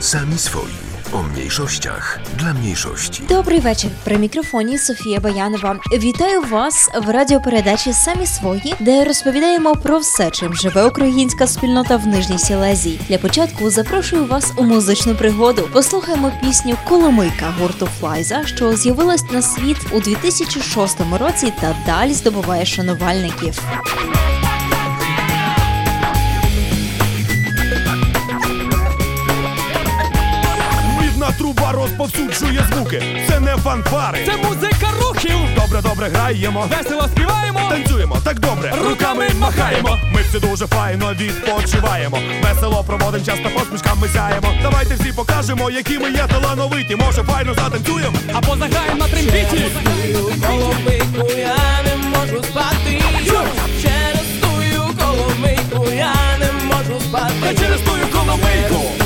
Sami swoi. O mniejszościach dla mniejszości. Добрий вечір. При мікрофоні Софія Баянова. Вітаю вас в радіопередачі Самі свої, де розповідаємо про все, чим живе українська спільнота в Нижній Сілезії. Для початку запрошую вас у музичну пригоду. Послухаємо пісню Коломийка гурту Флайза, що з'явилась на світ у 2006 році та далі здобуває шанувальників. Розповсюджує звуки. Це не фанфари. Це музика рухів! Добре, добре граємо. Весело співаємо! Танцюємо так добре, Руками махаємо. Ми всі дуже файно відпочиваємо. Весело проводим час та посмішками сяємо. Давайте всі покажемо, які ми є талановиті. Може, файно затанцюємо. Або заграємо на трембіті! Коломийку я не можу спати Через тую коломийку я не можу спати через тую коломийку!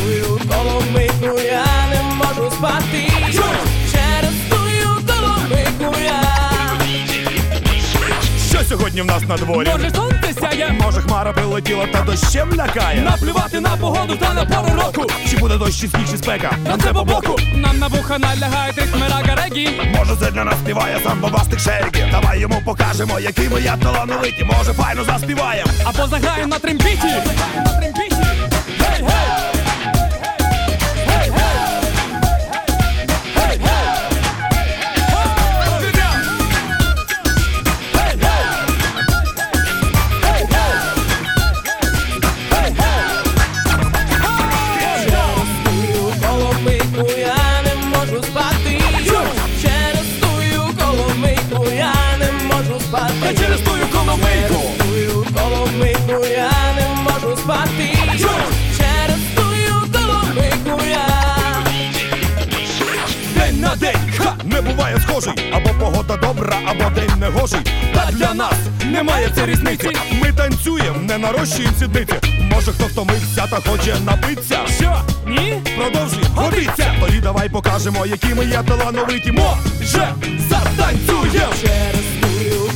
Сьогодні в нас на дворі? Може сонце сяє, Може, хмара прилетіла та дощем лякає. наплювати на погоду та на пору року! Чи буде дощ чи сніг, чи спека? Нам це по боку! Нам на вуха налягають ритми рага регі! Може, це для нас співає сам бабастик Шеріки. Давай йому покажемо, які ми є талановиті. Може, файно заспіваємо. Або заграємо на трембіті! Не сідниці. Може, хто втомився та хоче напитися. Що? Ні? Продовжуй, годиться. Тоді давай покажемо, які ми є талановиті. Може, затанцюємо. Через тую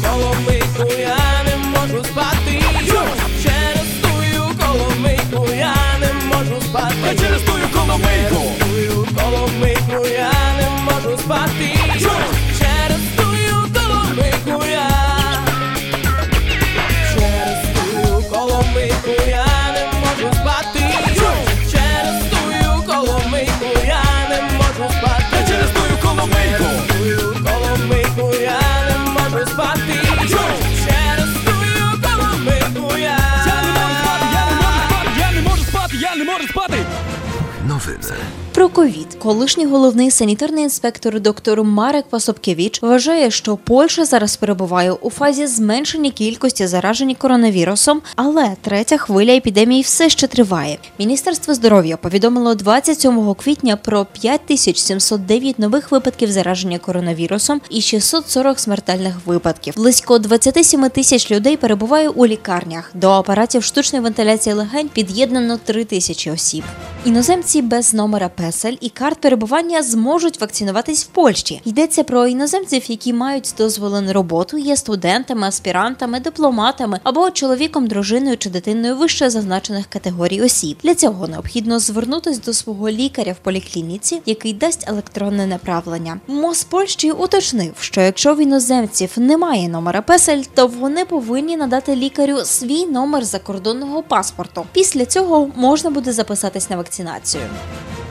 Ковід колишній головний санітарний інспектор доктор Марек Пасобкевич вважає, що Польща зараз перебуває у фазі зменшення кількості заражень коронавірусом, але третя хвиля епідемії все ще триває. Міністерство здоров'я повідомило 27 квітня про 5709 нових випадків зараження коронавірусом і 640 смертельних випадків. Близько 27 тисяч людей перебуває у лікарнях. До апаратів штучної вентиляції легень під'єднано 3 тисячі осіб. Іноземці без номера песель і карт перебування зможуть вакцинуватись в Польщі. Йдеться про іноземців, які мають дозволи на роботу, є студентами, аспірантами, дипломатами або чоловіком, дружиною чи дитиною вище зазначених категорій осіб. Для цього необхідно звернутись до свого лікаря в поліклініці, який дасть електронне направлення. МОЗ Польщі уточнив, що якщо в іноземців немає номера песель, то вони повинні надати лікарю свій номер закордонного паспорту. Після цього можна буде записатись на вакцинацію.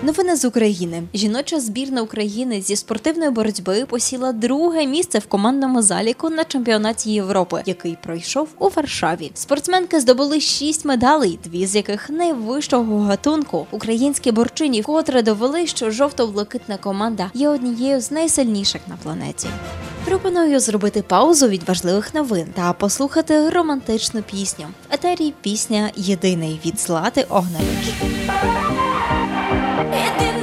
Новини з України. Жіноча збірна України зі спортивної боротьби посіла друге місце в командному заліку на чемпіонаті Європи, який пройшов у Варшаві. Спортсменки здобули шість медалей, дві з яких найвищого гатунку. Українські борчині вкотре довели, що жовто-блакитна команда є однією з найсильніших на планеті. Пропоную зробити паузу від важливих новин та послухати романтичну пісню. В етері пісня Єдиний від Злати Огневич. Єдиний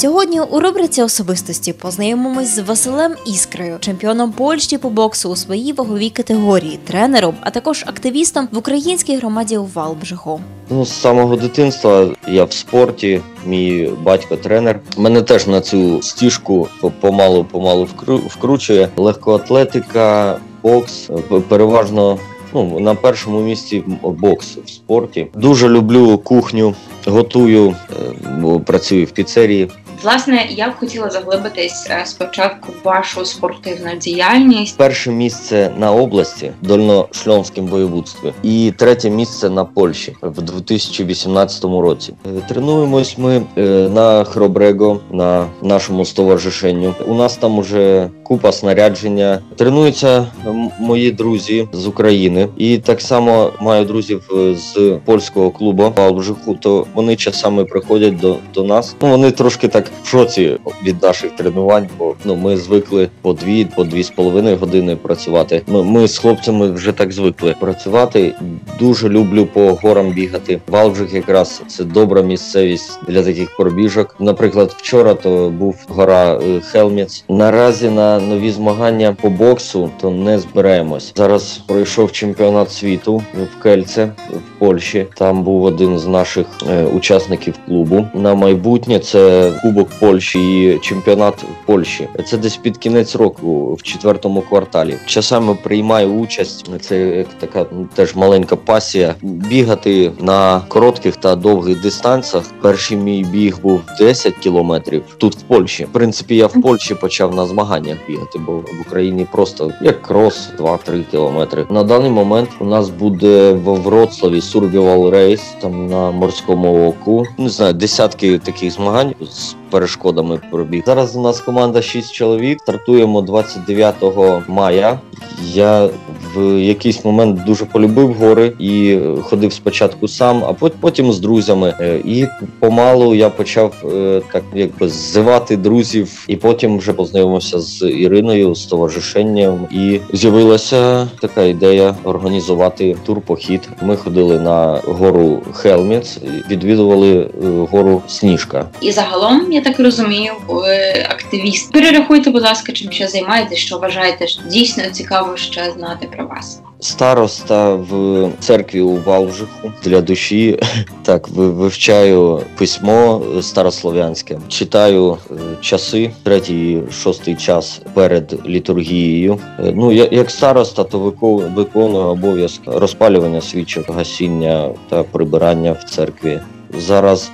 Сьогодні у рубриці особистості познайомимось з Василем Іскрою, чемпіоном Польщі по боксу у своїй ваговій категорії, тренером, а також активістом в українській громаді у Валбжиху. Ну, з самого дитинства я в спорті, мій батько тренер. Мене теж на цю стіжку помалу помалу вкру- вкручує. Легкоатлетика, бокс, переважно. Ну, на першому місці бокс в спорті. Дуже люблю кухню, готую, е, працюю в піцерії. Власне, я б хотіла заглибитись е, спочатку в вашу спортивну діяльність. Перше місце на області в Дольношльонському воєводстві і третє місце на Польщі в 2018 році. Е, Тренуємось ми е, на Хробрего, на нашому стоваришенню. У нас там уже купа снарядження. Тренуються мої друзі з України, і так само маю друзів з польського клубу Павлжиху. То вони часами приходять до, до нас. Ну вони трошки так в шоці від наших тренувань, бо ну ми звикли по дві, по дві з половиною години працювати. Ми, ми з хлопцями вже так звикли працювати. Дуже люблю по горам бігати. Валбжик якраз це добра місцевість для таких пробіжок. Наприклад, вчора то був гора е, Хелміц. Наразі на нові змагання по боксу то не збираємось. Зараз пройшов чемпіонат світу в Кельце в Польщі. Там був один з наших е, учасників клубу. На майбутнє це Кубок Польщі і чемпіонат Польщі. Це десь під кінець року, в четвертому кварталі. Часами приймаю участь. Це як така ну, теж маленька пасія. Бігати на коротких та довгих дистанціях. Перший мій біг був 10 кілометрів тут в Польщі. В принципі, я в Польщі почав на змаганнях бігати, бо в Україні просто як крос 2-3 кілометри. На даний момент у нас буде в Вроцлаві Survival Race, там на морському оку. Не знаю, десятки таких змагань з перешкодами пробіг. Зараз у нас команда 6 чоловік. Стартуємо 29 мая. Я в якийсь момент дуже полюбив гори і е, ходив спочатку сам, а потім з друзями. Е, І помалу я почав е, так якби ззивати друзів, і потім вже познайомився з Іриною, з товаришенням, і з'явилася така ідея організувати турпохід. Ми ходили на гору Хелміц, відвідували гору Сніжка. І загалом, я так розумію, ви активіст. Перерахуйте, будь ласка, чим ще займаєтесь, що вважаєте дійсно цікаво ще знати про вас. Староста в церкві у Валжиху для душі. Так, ви- вивчаю письмо старослов'янське, читаю е, часи, третій, шостий час перед літургією. Е, Ну, як староста, то вико- виконую обов'язок розпалювання свічок, гасіння та прибирання в церкві. Зараз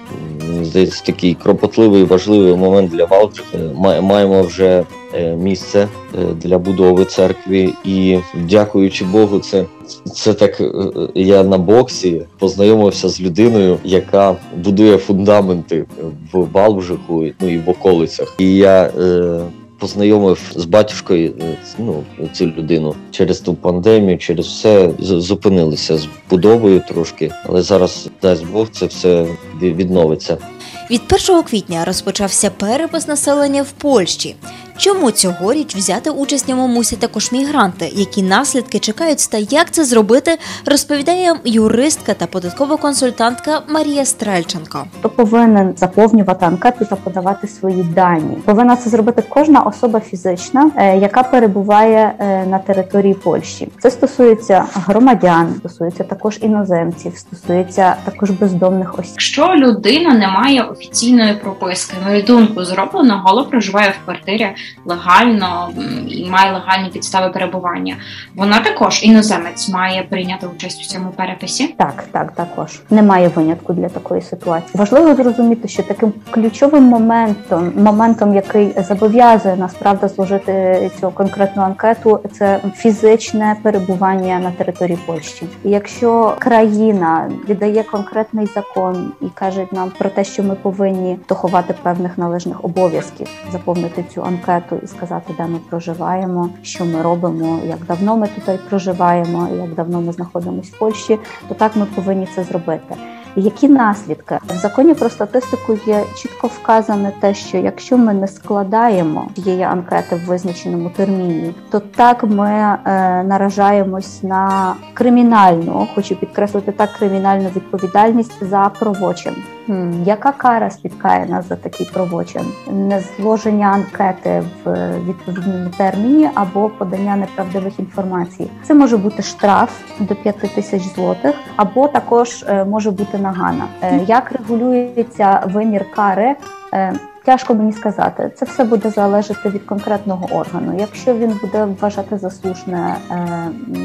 здається такий кропотливий важливий момент для Валжиха. Е, Маємо вже е, місце е, для будови церкви, і дякуючи Богу, це. Це так е, я на боксі познайомився з людиною, яка будує фундаменти в Балбжику, ну і в околицях. І я познайомив з батюшкою е, ну, цю людину через ту пандемію, через все зупинилися з будовою трошки, але зараз дасть Бог це все відновиться. Від 1 квітня розпочався перепис населення в Польщі. Чому цьогоріч взяти участь в ньому мусять також мігранти? Які наслідки чекають та як це зробити, розповідає юристка та податкова консультантка Марія Стрельченко. Хто повинен заповнювати анкету та подавати свої дані? Повинна це зробити кожна особа фізична, е, яка перебуває е, на території Польщі. Це стосується громадян, стосується також іноземців, стосується також бездомних осіб. Якщо людина не має офіційної прописки, на мою думку, зроблено, голо проживає в квартирі легально і має легальні підстави перебування. Вона також іноземець має прийняти участь у цьому переписі. Так, так, також немає винятку для такої ситуації. Важливо зрозуміти, що таким ключовим моментом, моментом, який зобов'язує нас правда зложити цю конкретну анкету, це фізичне перебування на території Польщі. І якщо країна віддає конкретний закон і каже нам про те, що ми повинні доховати певних належних обов'язків, заповнити цю анкету і сказати, де ми проживаємо, що ми робимо, як давно ми тут проживаємо, як давно ми знаходимося в Польщі, то так ми повинні це зробити. Які наслідки в законі про статистику є чітко вказане те, що якщо ми не складаємо цієї анкети в визначеному терміні, то так ми е, наражаємось на кримінальну, хочу підкреслити так, кримінальну відповідальність за правочин. Хм, яка кара спіткає нас за такий правочин? Незложення анкети в відповідному терміні або подання неправдивих інформацій. Це може бути штраф до 5 тисяч злотих, або також е, може бути нагана. Е, Як регулюється вимір кари? Тяжко мені сказати. Це все буде залежати від конкретного органу. Якщо він буде вважати за слушне е,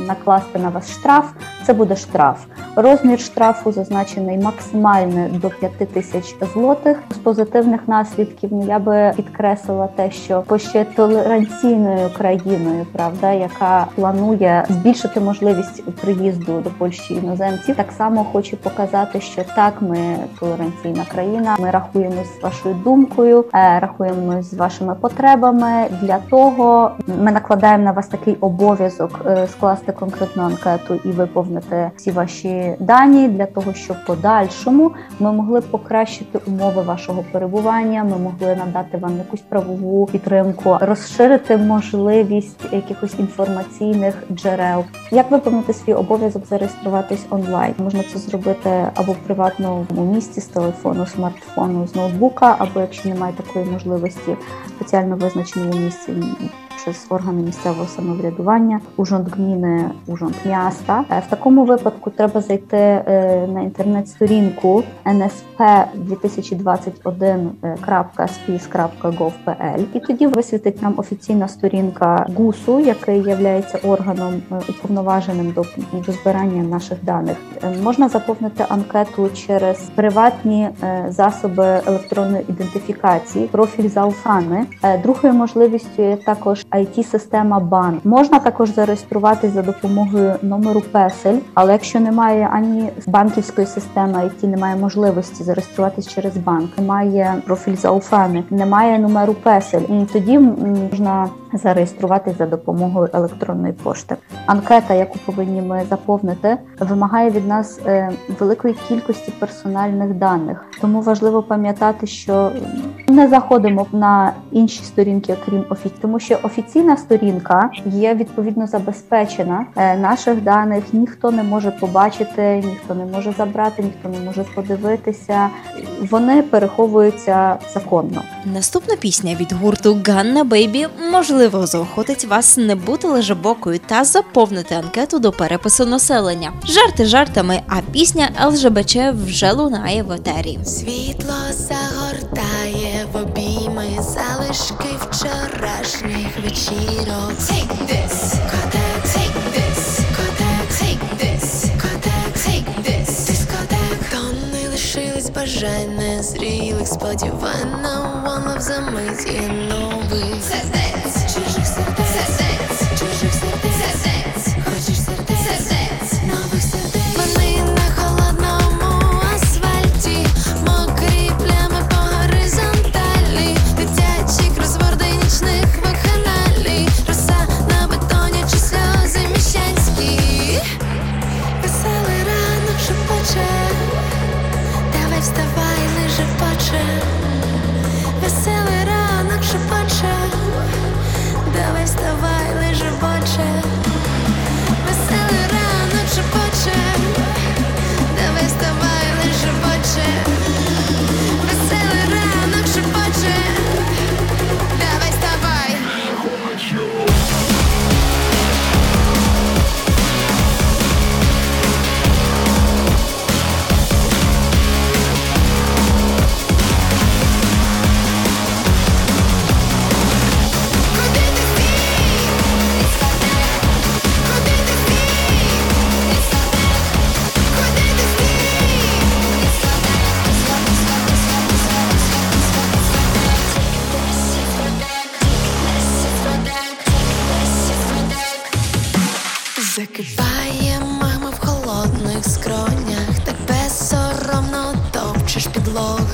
накласти на вас штраф, це буде штраф. Розмір штрафу зазначений максимально до 5 тисяч злотих. З позитивних наслідків я би підкреслила те, що по ще толеранційною країною, правда, яка планує збільшити можливість приїзду до Польщі іноземців, так само хочу показати, що так ми толеранційна країна. Ми рахуємо з вашою думкою, е, рахуємо з вашими потребами. Для того ми накладаємо на вас такий обов'язок е, скласти конкретну анкету і виповнити всі ваші дані для того, щоб в подальшому ми могли покращити умови вашого перебування. Ми могли надати вам якусь правову підтримку, розширити можливість якихось інформаційних джерел. Як виповнити свій обов'язок зареєструватись онлайн? Можна це зробити або в приватному місці з телефону, смартфону, з ноутбука, або якщо немає такої можливості, спеціально визначеному місці. Через органи місцевого самоврядування, урząd gminy, урząd miasta. Е, В такому випадку треба зайти е, на інтернет-сторінку nsp2021.spis.gov.pl і тоді висвітить нам офіційна сторінка ГУСу, який є органом е, уповноваженим до, до збирання наших даних. Е, Можна заповнити анкету через приватні е, засоби електронної ідентифікації, профіль Зауфани. Е, Другою можливістю є також IT-система БАН. Можна також зареєструватися за допомогою номеру песель, але якщо немає ані банківської системи IT, немає можливості зареєструватися через банк, немає профіль Зауфани, немає номеру песель, тоді можна зареєструватись за допомогою електронної пошти. Анкета, яку повинні ми заповнити, вимагає від нас е, великої кількості персональних даних. Тому важливо пам'ятати, що не заходимо на інші сторінки, окрім офіційної, тому що офіційна сторінка є відповідно забезпечена. Е, Наших даних ніхто не може побачити, ніхто не може забрати, ніхто не може подивитися. Вони переховуються законно. Наступна пісня від гурту Ганна Бейбі можливо заохотить вас не бути лежебокою та заповнити анкету до перепису населення. Жарти жартами, а пісня ЛЖБЧ вже лунає в етері. Світло загортає в обійми залишки вчорашніх вечірок. Take this, Kodak, take this, Kodak, take this, Kodak, take this, дискотек. Тони лишились бажань незрілих сподівань на one замить і нових Закипає мама в холодних скронях, так безсоромно топчеш підлоги.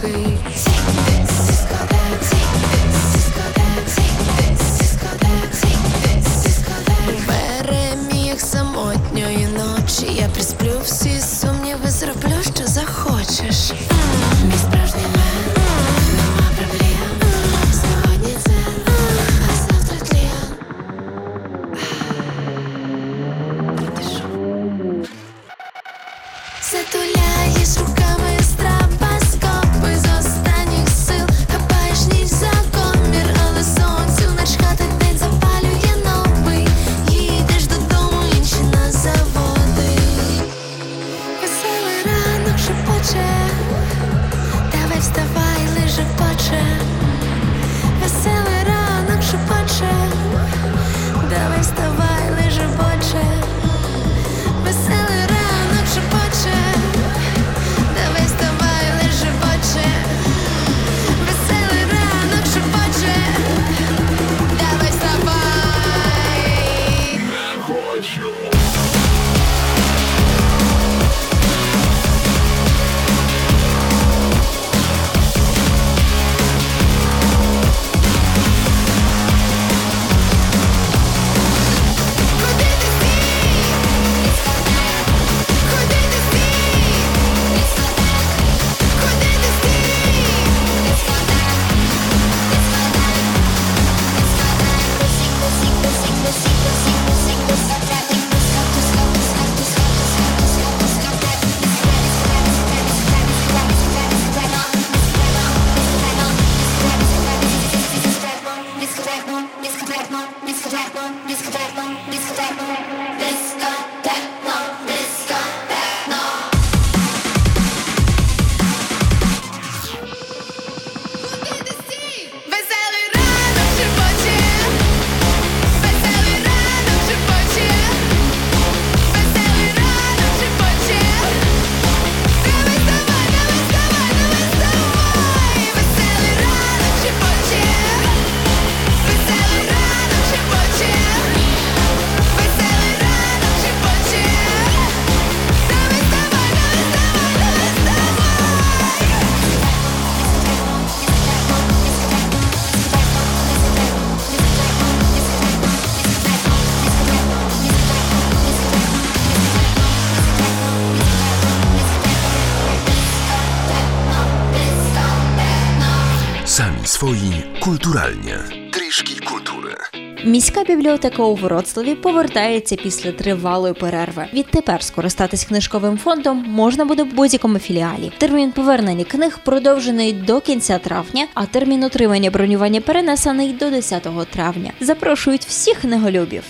Міська бібліотека у Вроцлаві повертається після тривалої перерви. Відтепер скористатись книжковим фондом можна буде в будь-якому філіалі. Термін повернення книг продовжений до кінця травня, а термін отримання бронювання перенесений до 10 травня. Запрошують всіх неголюбів.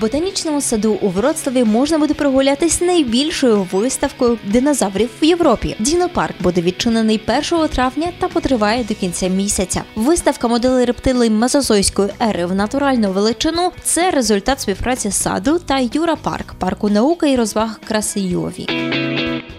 Ботанічному саду у Вроцлаві можна буде прогулятись найбільшою виставкою динозаврів в Європі. Дінопарк буде відчинений 1 травня та потриває до кінця місяця. Виставка моделей рептилій мезозойської ери в натуральну величину це результат співпраці саду та Юра Парк, парку науки і розваг краси Йові.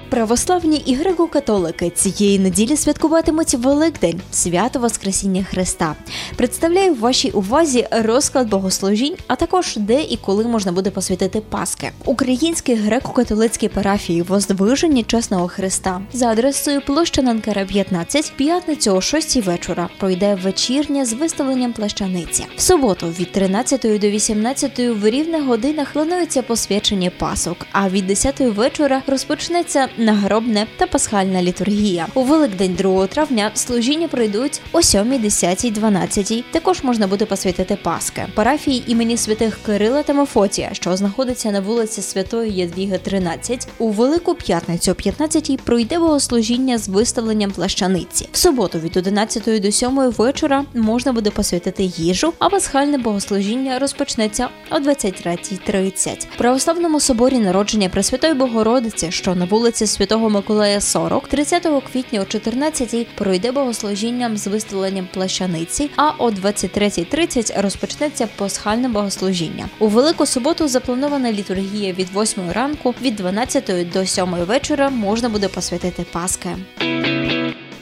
Православні і греко-католики цієї неділі святкуватимуть Великдень, свято Воскресіння Христа. Представляю вашій увазі розклад богослужінь, а також де і коли можна буде посвятити Паски. Українській греко-католицькій парафії Воздвиження Чесного Христа за адресою площа Нанкера 15, п'ятницю о 6 вечора пройде вечірня з виставленням плащаниці. В суботу від 13 до 18 в рівних годинах планується посвячення пасок, а від 10 вечора розпочнеться нагробне та пасхальна літургія. У Великдень 2 травня служіння пройдуть о 7, 10, 12. Також можна буде посвятити Паски. Парафії імені святих Кирила та Мефотія, що знаходиться на вулиці Святої Єдвіги 13, у Велику П'ятницю о 15 пройде богослужіння з виставленням плащаниці. В суботу від 11 до 7 вечора можна буде посвятити їжу, а пасхальне богослужіння розпочнеться о 23.30. В православному соборі народження Пресвятої Богородиці, що на вулиці Святого Миколая 40, 30 квітня о 14 пройде богослужінням з виставленням плащаниці, а о 23.30 розпочнеться пасхальне богослужіння. У велику суботу запланована літургія від 8 ранку, від 12 до 7 вечора можна буде посвятити Паски.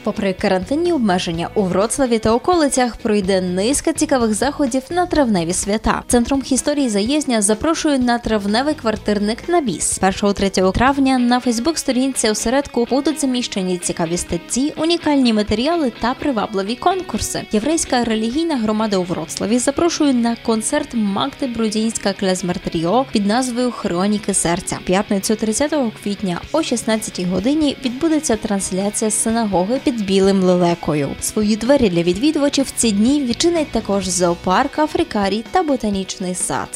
Попри карантинні обмеження у Вроцлаві та околицях пройде низка цікавих заходів на травневі свята. Центром історії заєзня запрошують на травневий квартирник на біс. 1-3 травня на Фейсбук-сторінці осередку будуть заміщені цікаві статті, унікальні матеріали та привабливі конкурси. Єврейська релігійна громада у Вроцлаві запрошує на концерт Магди Брудінська Клезмер Тріо під назвою Хроніки серця. П'ятницю 30 квітня о 16 годині відбудеться трансляція синагоги під білим лелекою. Свої двері для відвідувачів в ці дні відчинить також зоопарк, африкарій та ботанічний сад.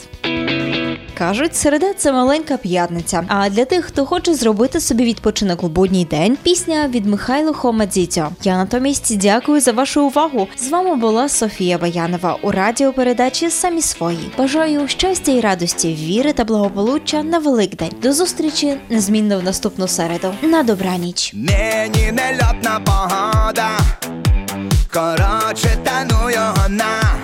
Кажуть, середа це маленька п'ятниця. А для тих, хто хоче зробити собі відпочинок у будній день, пісня від Михайло Хомадзіцьо. Я натомість дякую за вашу увагу. З вами була Софія Баянова у радіопередачі Самі свої. Бажаю щастя і радості, віри та благополуччя на Великдень. До зустрічі незмінно в наступну середу. На добраніч. Нині нельотна погода, коротше таную вона.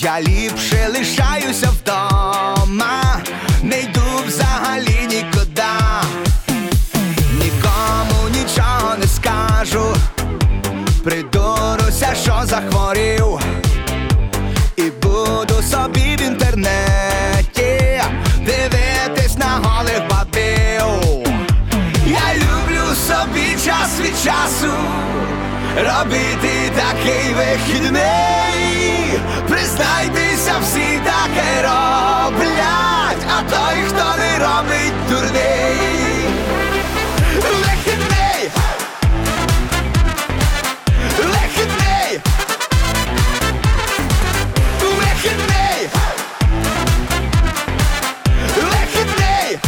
Я ліпше лишаюся вдома, не йду взагалі нікуди. Нікому нічого не скажу, придуруся, що захворів, і буду собі в інтернеті дивитись на голих бабів. Я люблю собі час від часу робити такий вихідний. Признайтеся, всі таке роблять, а той, хто не робить дурний. Вихідний! Вихідний! Вихідний! Вихідний!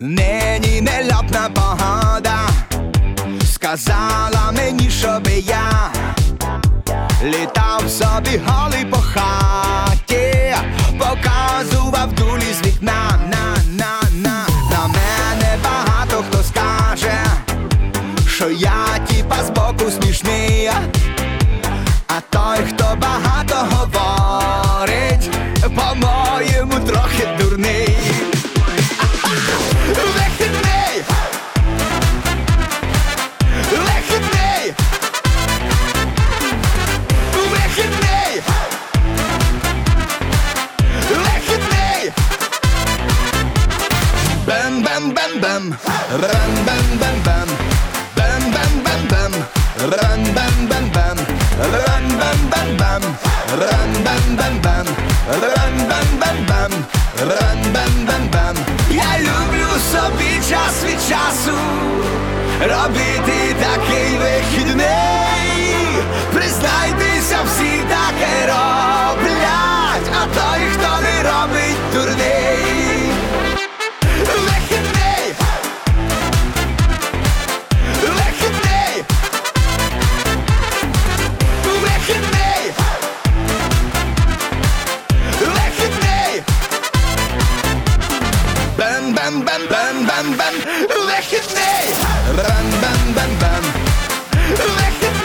Нині нельотна погода, казала мені, щоби я літав собі голий по хаті, показував дулі з вікна, на, на, на, на мене багато хто скаже, що я тіпа збоку смішний. А той, хто багато говорить, Бем-бем-бем-бем! Бем-бем-бем-бем! Бем-бем-бем-бем! Я люблю собі час від часу робити такий вихідний. Признайтеся, всі таке роблять, а той, хто не робить дурний. weg ermee. Bam, bam, bam. Weg.